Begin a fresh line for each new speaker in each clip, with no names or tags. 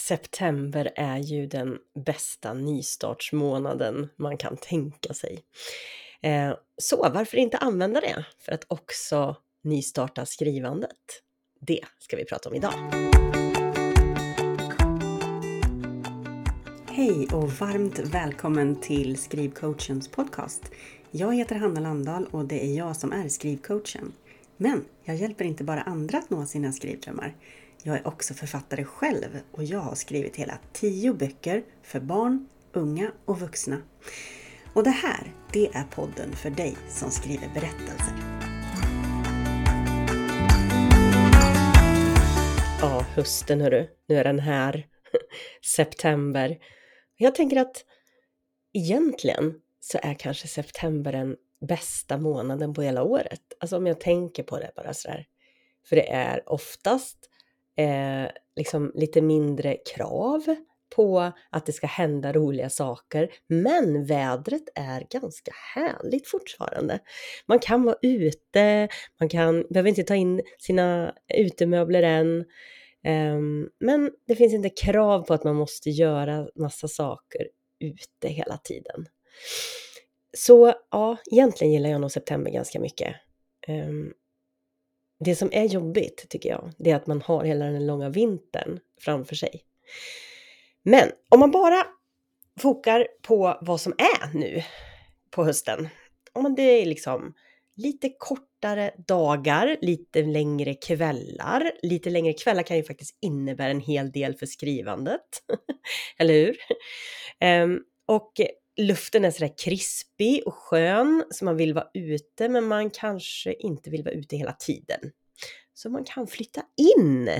september är ju den bästa nystartsmånaden man kan tänka sig. Eh, så varför inte använda det för att också nystarta skrivandet? Det ska vi prata om idag. Hej och varmt välkommen till Skrivcoachens podcast. Jag heter Hanna Landahl och det är jag som är skrivcoachen. Men jag hjälper inte bara andra att nå sina skrivdrömmar. Jag är också författare själv och jag har skrivit hela tio böcker för barn, unga och vuxna. Och det här, det är podden för dig som skriver berättelser. Ja, hösten hörru. Nu är den här. September. Jag tänker att egentligen så är kanske september den bästa månaden på hela året. Alltså om jag tänker på det bara sådär. För det är oftast eh, liksom lite mindre krav på att det ska hända roliga saker. Men vädret är ganska härligt fortfarande. Man kan vara ute, man kan, behöver inte ta in sina utemöbler än. Um, men det finns inte krav på att man måste göra massa saker ute hela tiden. Så ja, egentligen gillar jag nog september ganska mycket. Um, det som är jobbigt tycker jag, det är att man har hela den långa vintern framför sig. Men om man bara fokar på vad som är nu på hösten, om det är liksom lite kortare dagar, lite längre kvällar. Lite längre kvällar kan ju faktiskt innebära en hel del för skrivandet, eller hur? Um, och luften är sådär krispig och skön, så man vill vara ute, men man kanske inte vill vara ute hela tiden. Så man kan flytta in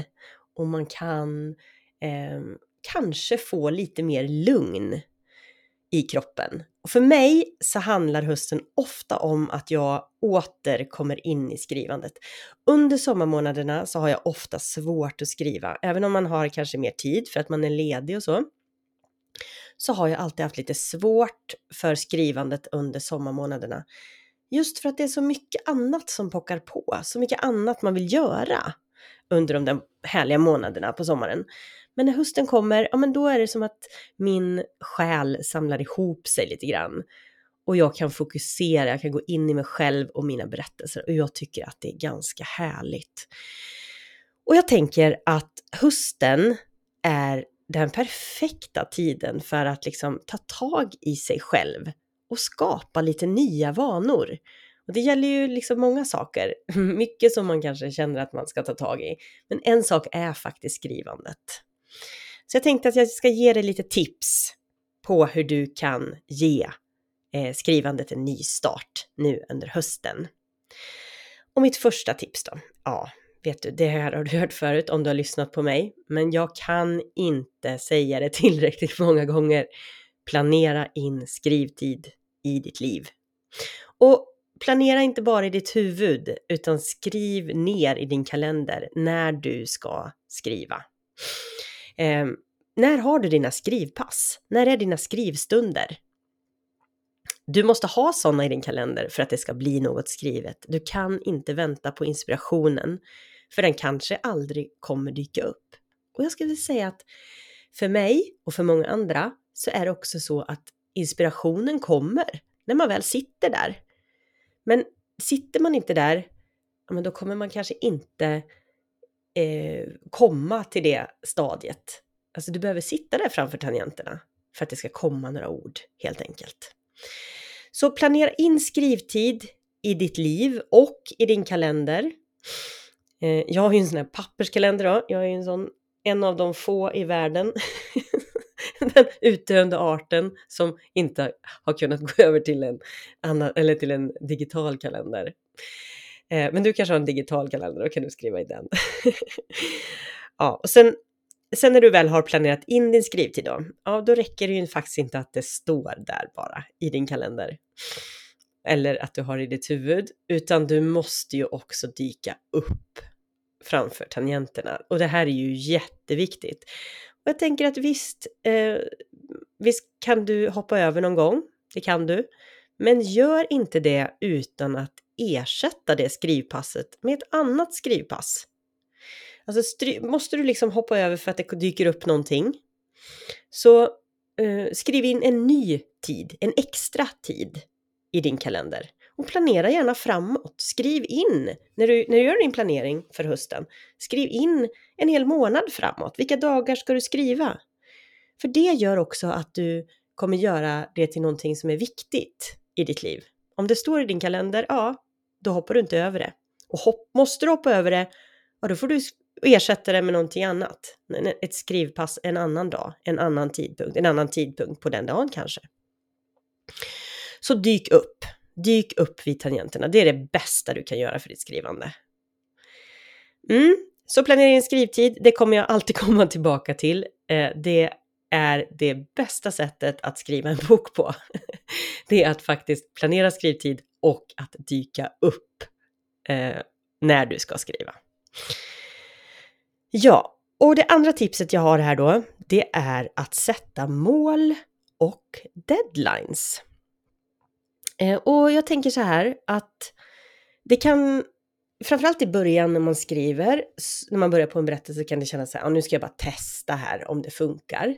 och man kan eh, kanske få lite mer lugn i kroppen. Och för mig så handlar hösten ofta om att jag åter kommer in i skrivandet. Under sommarmånaderna så har jag ofta svårt att skriva, även om man har kanske mer tid för att man är ledig och så så har jag alltid haft lite svårt för skrivandet under sommarmånaderna. Just för att det är så mycket annat som pockar på, så mycket annat man vill göra under de där härliga månaderna på sommaren. Men när hösten kommer, ja men då är det som att min själ samlar ihop sig lite grann. Och jag kan fokusera, jag kan gå in i mig själv och mina berättelser och jag tycker att det är ganska härligt. Och jag tänker att hösten är den perfekta tiden för att liksom ta tag i sig själv och skapa lite nya vanor. Och det gäller ju liksom många saker, mycket som man kanske känner att man ska ta tag i. Men en sak är faktiskt skrivandet. Så jag tänkte att jag ska ge dig lite tips på hur du kan ge eh, skrivandet en ny start nu under hösten. Och mitt första tips då? Ja, vet du, det här har du hört förut om du har lyssnat på mig, men jag kan inte säga det tillräckligt många gånger. Planera in skrivtid i ditt liv. Och planera inte bara i ditt huvud, utan skriv ner i din kalender när du ska skriva. Eh, när har du dina skrivpass? När är dina skrivstunder? Du måste ha sådana i din kalender för att det ska bli något skrivet. Du kan inte vänta på inspirationen, för den kanske aldrig kommer dyka upp. Och jag skulle säga att för mig och för många andra så är det också så att inspirationen kommer när man väl sitter där. Men sitter man inte där, ja, men då kommer man kanske inte eh, komma till det stadiet. Alltså du behöver sitta där framför tangenterna för att det ska komma några ord helt enkelt. Så planera in skrivtid i ditt liv och i din kalender. Eh, jag har ju en sån här papperskalender då. Jag är ju en sån, en av de få i världen, den utdöende arten som inte har kunnat gå över till en annan, eller till en digital kalender. Eh, men du kanske har en digital kalender, då kan du skriva i den. ja, och sen, sen när du väl har planerat in din skrivtid då, ja då räcker det ju faktiskt inte att det står där bara i din kalender. Eller att du har i ditt huvud, utan du måste ju också dyka upp framför tangenterna. Och det här är ju jätteviktigt. Och jag tänker att visst, eh, visst kan du hoppa över någon gång, det kan du. Men gör inte det utan att ersätta det skrivpasset med ett annat skrivpass. Alltså stry- måste du liksom hoppa över för att det dyker upp någonting, så eh, skriv in en ny tid, en extra tid i din kalender. Och planera gärna framåt. Skriv in, när du, när du gör din planering för hösten, skriv in en hel månad framåt. Vilka dagar ska du skriva? För det gör också att du kommer göra det till någonting som är viktigt i ditt liv. Om det står i din kalender, ja, då hoppar du inte över det. Och hopp, måste du hoppa över det, ja då får du och ersätta det med någonting annat. Ett skrivpass en annan dag, en annan tidpunkt, en annan tidpunkt på den dagen kanske. Så dyk upp. Dyk upp vid tangenterna. Det är det bästa du kan göra för ditt skrivande. Mm. Så planera din skrivtid, det kommer jag alltid komma tillbaka till. Eh, det är det bästa sättet att skriva en bok på. Det är att faktiskt planera skrivtid och att dyka upp eh, när du ska skriva. Ja, och det andra tipset jag har här då, det är att sätta mål och deadlines. Eh, och jag tänker så här att det kan, framförallt i början när man skriver, när man börjar på en berättelse kan det kännas så här, ah, nu ska jag bara testa här om det funkar.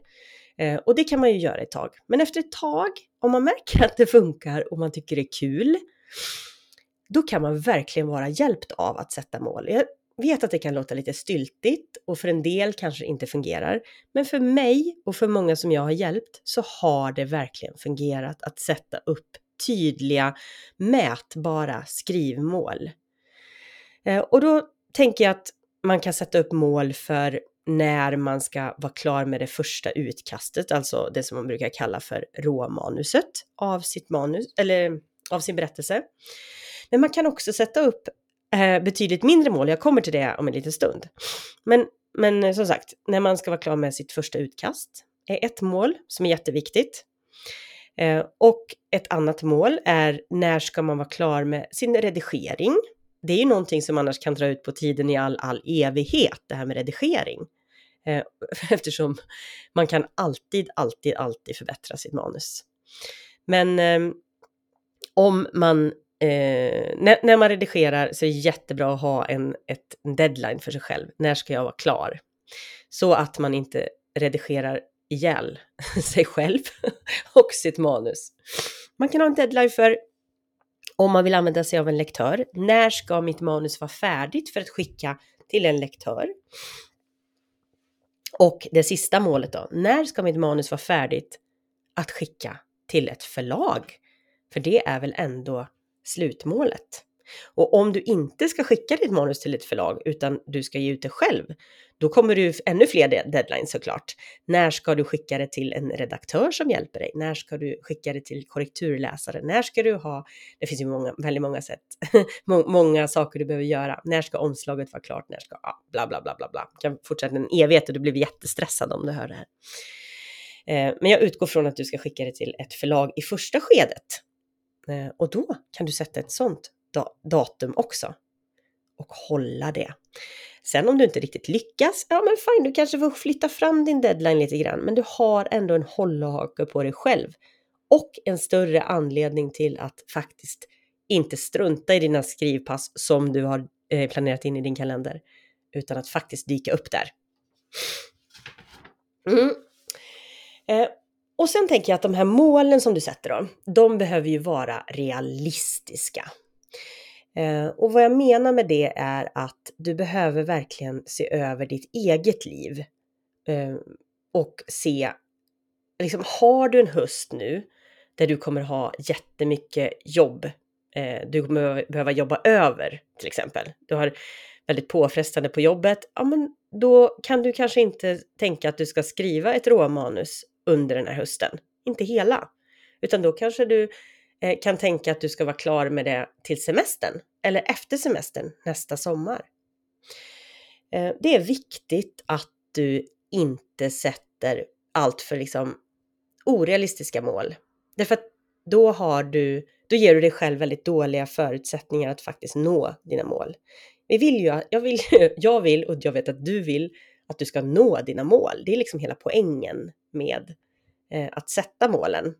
Eh, och det kan man ju göra ett tag. Men efter ett tag, om man märker att det funkar och man tycker det är kul, då kan man verkligen vara hjälpt av att sätta mål. Jag vet att det kan låta lite styltigt och för en del kanske inte fungerar. Men för mig och för många som jag har hjälpt så har det verkligen fungerat att sätta upp tydliga, mätbara skrivmål. Eh, och då tänker jag att man kan sätta upp mål för när man ska vara klar med det första utkastet, alltså det som man brukar kalla för råmanuset av sitt manus, eller av sin berättelse. Men man kan också sätta upp eh, betydligt mindre mål, jag kommer till det om en liten stund. Men, men eh, som sagt, när man ska vara klar med sitt första utkast är ett mål som är jätteviktigt. Eh, och ett annat mål är när ska man vara klar med sin redigering? Det är ju någonting som annars kan dra ut på tiden i all, all evighet, det här med redigering. Eh, eftersom man kan alltid, alltid, alltid förbättra sitt manus. Men eh, om man, eh, när, när, man redigerar så är det jättebra att ha en, ett, en deadline för sig själv. När ska jag vara klar? Så att man inte redigerar ihjäl sig själv och sitt manus. Man kan ha en deadline för om man vill använda sig av en lektör. När ska mitt manus vara färdigt för att skicka till en lektör? Och det sista målet då, när ska mitt manus vara färdigt att skicka till ett förlag? För det är väl ändå slutmålet. Och om du inte ska skicka ditt manus till ett förlag utan du ska ge ut det själv, då kommer du ännu fler deadlines såklart. När ska du skicka det till en redaktör som hjälper dig? När ska du skicka det till korrekturläsare? När ska du ha, det finns ju många, väldigt många sätt, många saker du behöver göra. När ska omslaget vara klart? När ska, ja, bla bla bla bla bla. kan fortsätta en evighet och du blir jättestressad om du hör det här. Eh, men jag utgår från att du ska skicka det till ett förlag i första skedet. Eh, och då kan du sätta ett sånt datum också och hålla det. Sen om du inte riktigt lyckas, ja men fine, du kanske får flytta fram din deadline lite grann, men du har ändå en hållhake på dig själv och en större anledning till att faktiskt inte strunta i dina skrivpass som du har eh, planerat in i din kalender, utan att faktiskt dyka upp där. Mm. Eh, och sen tänker jag att de här målen som du sätter då, de behöver ju vara realistiska. Eh, och vad jag menar med det är att du behöver verkligen se över ditt eget liv eh, och se, liksom har du en höst nu där du kommer ha jättemycket jobb, eh, du kommer behöva jobba över till exempel, du har väldigt påfrestande på jobbet, ja men då kan du kanske inte tänka att du ska skriva ett råmanus under den här hösten, inte hela, utan då kanske du Eh, kan tänka att du ska vara klar med det till semestern eller efter semestern nästa sommar. Eh, det är viktigt att du inte sätter allt för liksom orealistiska mål. Därför att då har du, då ger du dig själv väldigt dåliga förutsättningar att faktiskt nå dina mål. Vi vill ju, jag vill, jag vill och jag vet att du vill att du ska nå dina mål. Det är liksom hela poängen med eh, att sätta målen.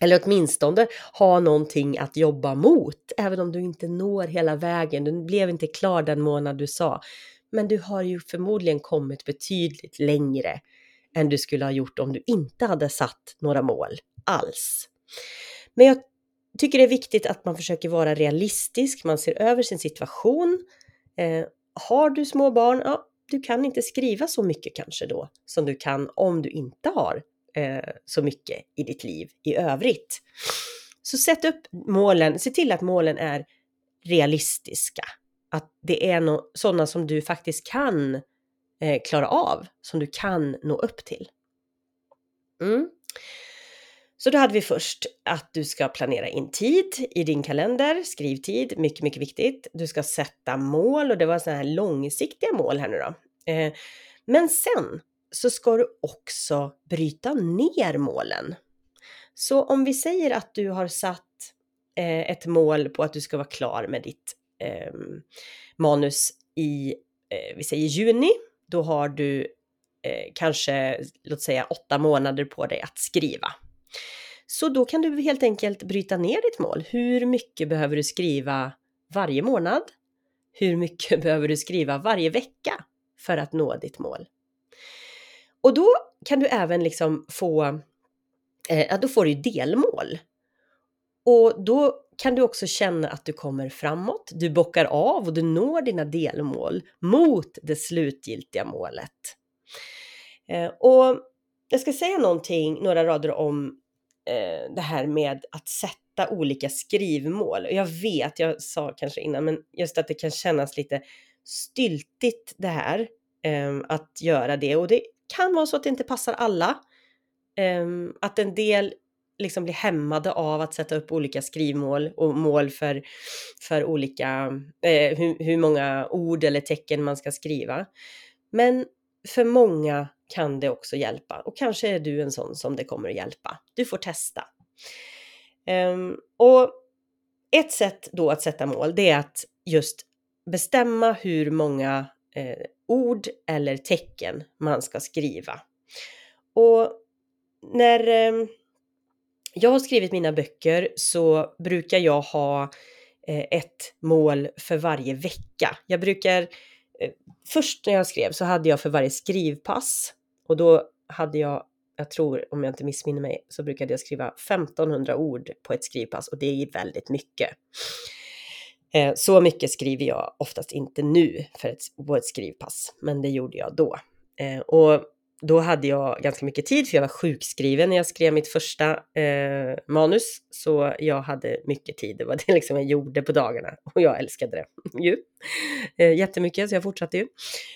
Eller åtminstone ha någonting att jobba mot, även om du inte når hela vägen. Du blev inte klar den månad du sa. men du har ju förmodligen kommit betydligt längre än du skulle ha gjort om du inte hade satt några mål alls. Men jag tycker det är viktigt att man försöker vara realistisk, man ser över sin situation. Eh, har du små barn, ja, du kan inte skriva så mycket kanske då som du kan om du inte har eh, så mycket i ditt liv i övrigt. Så sätt upp målen, se till att målen är realistiska. Att det är no sådana som du faktiskt kan eh, klara av, som du kan nå upp till. Mm. Så då hade vi först att du ska planera in tid i din kalender, skrivtid, mycket, mycket viktigt. Du ska sätta mål och det var sådana här långsiktiga mål här nu då. Eh, men sen så ska du också bryta ner målen. Så om vi säger att du har satt eh, ett mål på att du ska vara klar med ditt eh, manus i, eh, vi säger juni, då har du eh, kanske, låt säga åtta månader på dig att skriva. Så då kan du helt enkelt bryta ner ditt mål. Hur mycket behöver du skriva varje månad? Hur mycket behöver du skriva varje vecka för att nå ditt mål? Och då kan du även liksom få, eh, ja då får du ju delmål. Och då kan du också känna att du kommer framåt, du bockar av och du når dina delmål mot det slutgiltiga målet. Eh, och jag ska säga någonting, några rader om eh, det här med att sätta olika skrivmål. Jag vet, jag sa kanske innan, men just att det kan kännas lite styltigt det här eh, att göra det och det kan vara så att det inte passar alla. Eh, att en del liksom blir hämmade av att sätta upp olika skrivmål och mål för, för olika, eh, hur, hur många ord eller tecken man ska skriva. Men för många kan det också hjälpa och kanske är du en sån som det kommer att hjälpa. Du får testa. Um, och ett sätt då att sätta mål, det är att just bestämma hur många eh, ord eller tecken man ska skriva. Och när eh, jag har skrivit mina böcker så brukar jag ha eh, ett mål för varje vecka. Jag brukar, eh, först när jag skrev så hade jag för varje skrivpass och då hade jag, jag tror om jag inte missminner mig, så brukade jag skriva 1500 ord på ett skrivpass och det är väldigt mycket. Eh, så mycket skriver jag oftast inte nu för ett, på ett skrivpass, men det gjorde jag då. Eh, och då hade jag ganska mycket tid för jag var sjukskriven när jag skrev mitt första eh, manus. Så jag hade mycket tid, det var det liksom jag gjorde på dagarna och jag älskade det ju. Eh, jättemycket så jag fortsatte ju.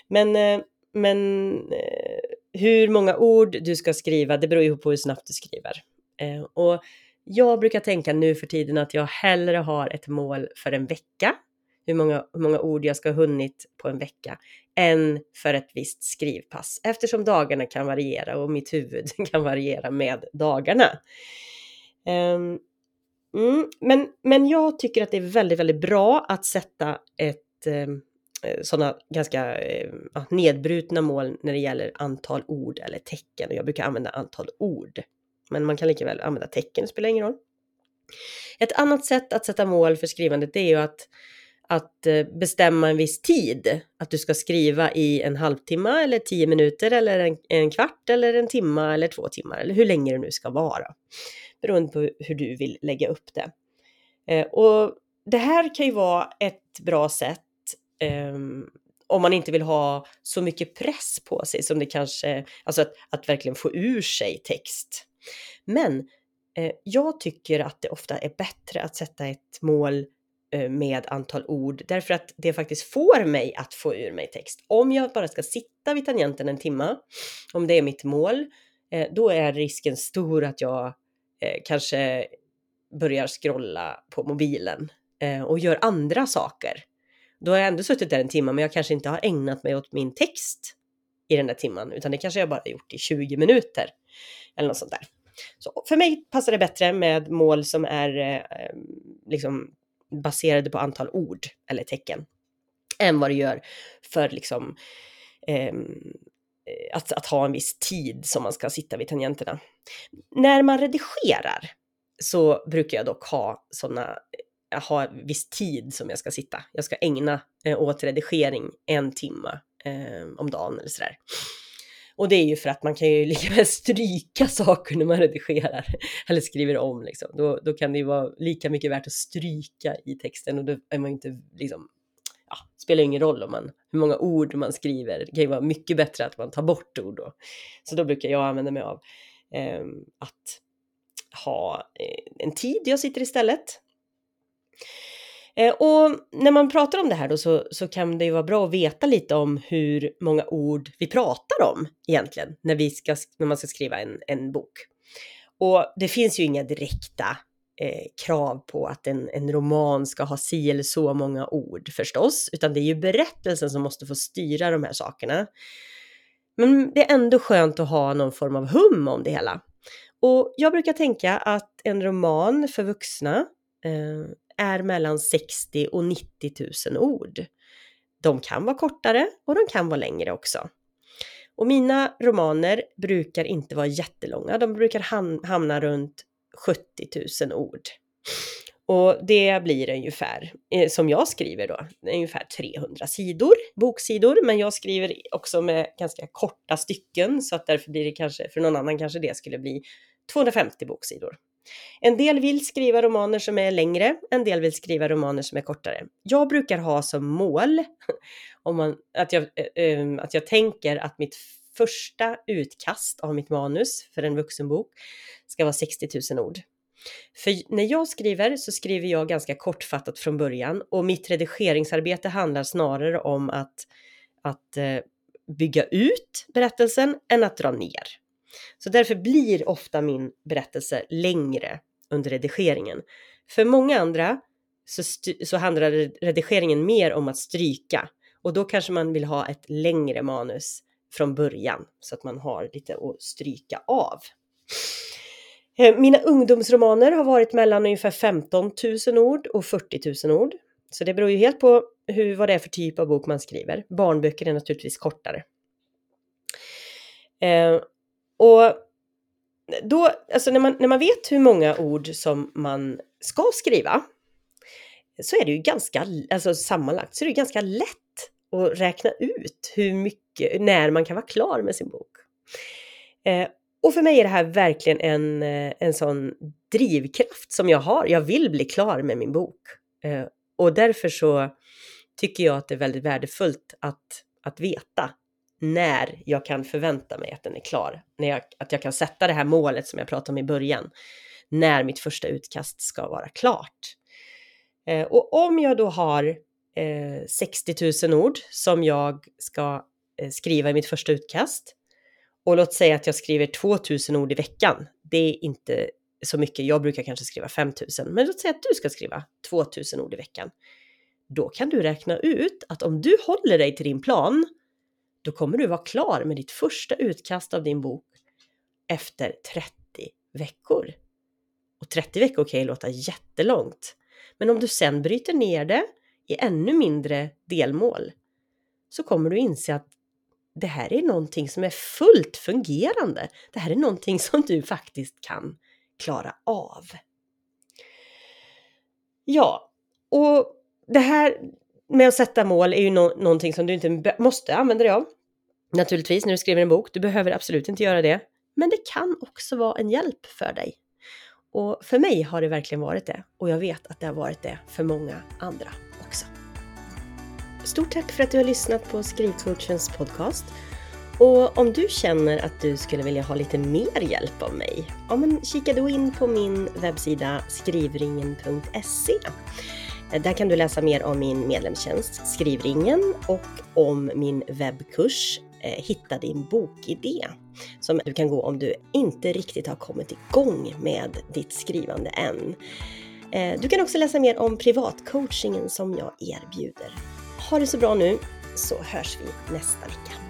Men, eh, men eh, hur många ord du ska skriva, det beror ju på hur snabbt du skriver. Eh, och jag brukar tänka nu för tiden att jag hellre har ett mål för en vecka, hur många, hur många ord jag ska ha hunnit på en vecka, än för ett visst skrivpass eftersom dagarna kan variera och mitt huvud kan variera med dagarna. Um, mm, men, men jag tycker att det är väldigt, väldigt bra att sätta ett um, Eh, sådana ganska uh, nedbrutna mål när det gäller antal ord eller tecken och jag brukar använda antal ord. Men man kan lika väl använda tecken, det spelar ingen roll. Ett annat sätt att sätta mål för skrivandet det är ju att, att eh, bestämma en viss tid. Att du ska skriva i en halvtimme eller tio minuter eller en, en kvart eller en timme eller två timmar eller hur länge det nu ska vara. Beroende på hur du vill lägga upp det. Eh, och det här kan ju vara ett bra sätt Ehm, om man inte vill ha så mycket press på sig som det kanske, alltså att, att verkligen få ur sig text. Men eh, jag tycker att det ofta är bättre att sätta ett mål eh, med antal ord därför att det faktiskt får mig att få ur mig text. Om jag bara ska sitta vid tangenten en timma, om det är mitt mål, eh, då är risken stor att jag eh, kanske börjar scrolla på mobilen eh, och gör andra saker. Då har jag ändå suttit där en timme men jag kanske inte har ägnat mig åt min text i den där timman utan det kanske jag bara gjort i 20 minuter eller något sånt där. Så för mig passar det bättre med mål som är eh, eh liksom baserade på antal ord eller tecken än vad det gör för liksom ehm, eh, att, att ha en viss tid som man ska sitta vid tangenterna. När man redigerar så brukar jag dock ha sådana ha viss tid som jag ska sitta. Jag ska ägna eh, åt redigering en timme eh, om dagen eller sådär. Och det är ju för att man kan ju lika väl stryka saker när man redigerar eller skriver om liksom. Då, då kan det ju vara lika mycket värt att stryka i texten och då är man ju inte liksom, ja, spelar ingen roll om man, hur många ord man skriver. Det kan ju vara mycket bättre att man tar bort ord då. Så då brukar jag använda mig av eh, att ha eh, en tid jag sitter istället. Eh, och när man pratar om det här då så, så kan det ju vara bra att veta lite om hur många ord vi pratar om egentligen när, vi ska, när man ska skriva en, en bok. Och det finns ju inga direkta eh, krav på att en, en roman ska ha si eller så många ord förstås, utan det är ju berättelsen som måste få styra de här sakerna. Men det är ändå skönt att ha någon form av hum om det hela. Och jag brukar tänka att en roman för vuxna eh, är mellan 60 och 90 000 ord. De kan vara kortare och de kan vara längre också. Och mina romaner brukar inte vara jättelånga, de brukar hamna runt 70 000 ord. Och det blir ungefär, eh, som jag skriver då, ungefär 300 sidor, boksidor, men jag skriver också med ganska korta stycken så att därför blir det kanske, för någon annan kanske det skulle bli 250 boksidor. En del vill skriva romaner som är längre, en del vill skriva romaner som är kortare. Jag brukar ha som mål om man, att, jag, äh, att jag tänker att mitt första utkast av mitt manus för en vuxenbok ska vara 60 000 ord. För när jag skriver så skriver jag ganska kortfattat från början och mitt redigeringsarbete handlar snarare om att, att eh, bygga ut berättelsen än att dra ner. Så därför blir ofta min berättelse längre under redigeringen. För många andra så, så handlar redigeringen mer om att stryka och då kanske man vill ha ett längre manus från början så att man har lite att stryka av. Eh, mina ungdomsromaner har varit mellan ungefär 15 000 ord och 40 000 ord. Så det beror ju helt på hur, vad det är för typ av bok man skriver. Barnböcker är naturligtvis kortare. Eh, och då, alltså när man, när man vet hur många ord som man ska skriva så är det ju ganska, alltså sammanlagt så är det ganska lätt att räkna ut hur mycket, när man kan vara klar med sin bok. Eh, och för mig är det här verkligen en, eh, en sån drivkraft som jag har. Jag vill bli klar med min bok. Eh, och därför så tycker jag att det är väldigt värdefullt att, att veta när jag kan förvänta mig att den är klar. När jag, att jag kan sätta det här målet som jag pratade om i början. När mitt första utkast ska vara klart. Eh, och om jag då har eh, 60 000 ord som jag ska eh, skriva i mitt första utkast. Och låt säga att jag skriver 2 000 ord i veckan. Det är inte så mycket. Jag brukar kanske skriva 5 000. Men låt säga att du ska skriva 2 000 ord i veckan. Då kan du räkna ut att om du håller dig till din plan då kommer du vara klar med ditt första utkast av din bok efter 30 veckor. Och 30 veckor kan ju låta jättelångt. Men om du sen bryter ner det i ännu mindre delmål så kommer du inse att det här är någonting som är fullt fungerande. Det här är någonting som du faktiskt kan klara av. Ja, och det här med att sätta mål är ju no någonting som du inte måste använda dig av. Naturligtvis när du skriver en bok, du behöver absolut inte göra det. Men det kan också vara en hjälp för dig. Och för mig har det verkligen varit det. Och jag vet att det har varit det för många andra också. Stort tack för att du har lyssnat på Skrivcoachens podcast. Och om du känner att du skulle vilja ha lite mer hjälp av mig, ja men kika då in på min webbsida skrivringen.se. Eh, där kan du läsa mer om min medlemstjänst Skrivringen och om min webbkurs eh, Hitta din bokidé som du kan gå om du inte riktigt har kommit igång med ditt skrivande än. Eh, du kan också läsa mer om privatcoachingen som jag erbjuder. Ha det så bra nu så hörs vi nästa vecka.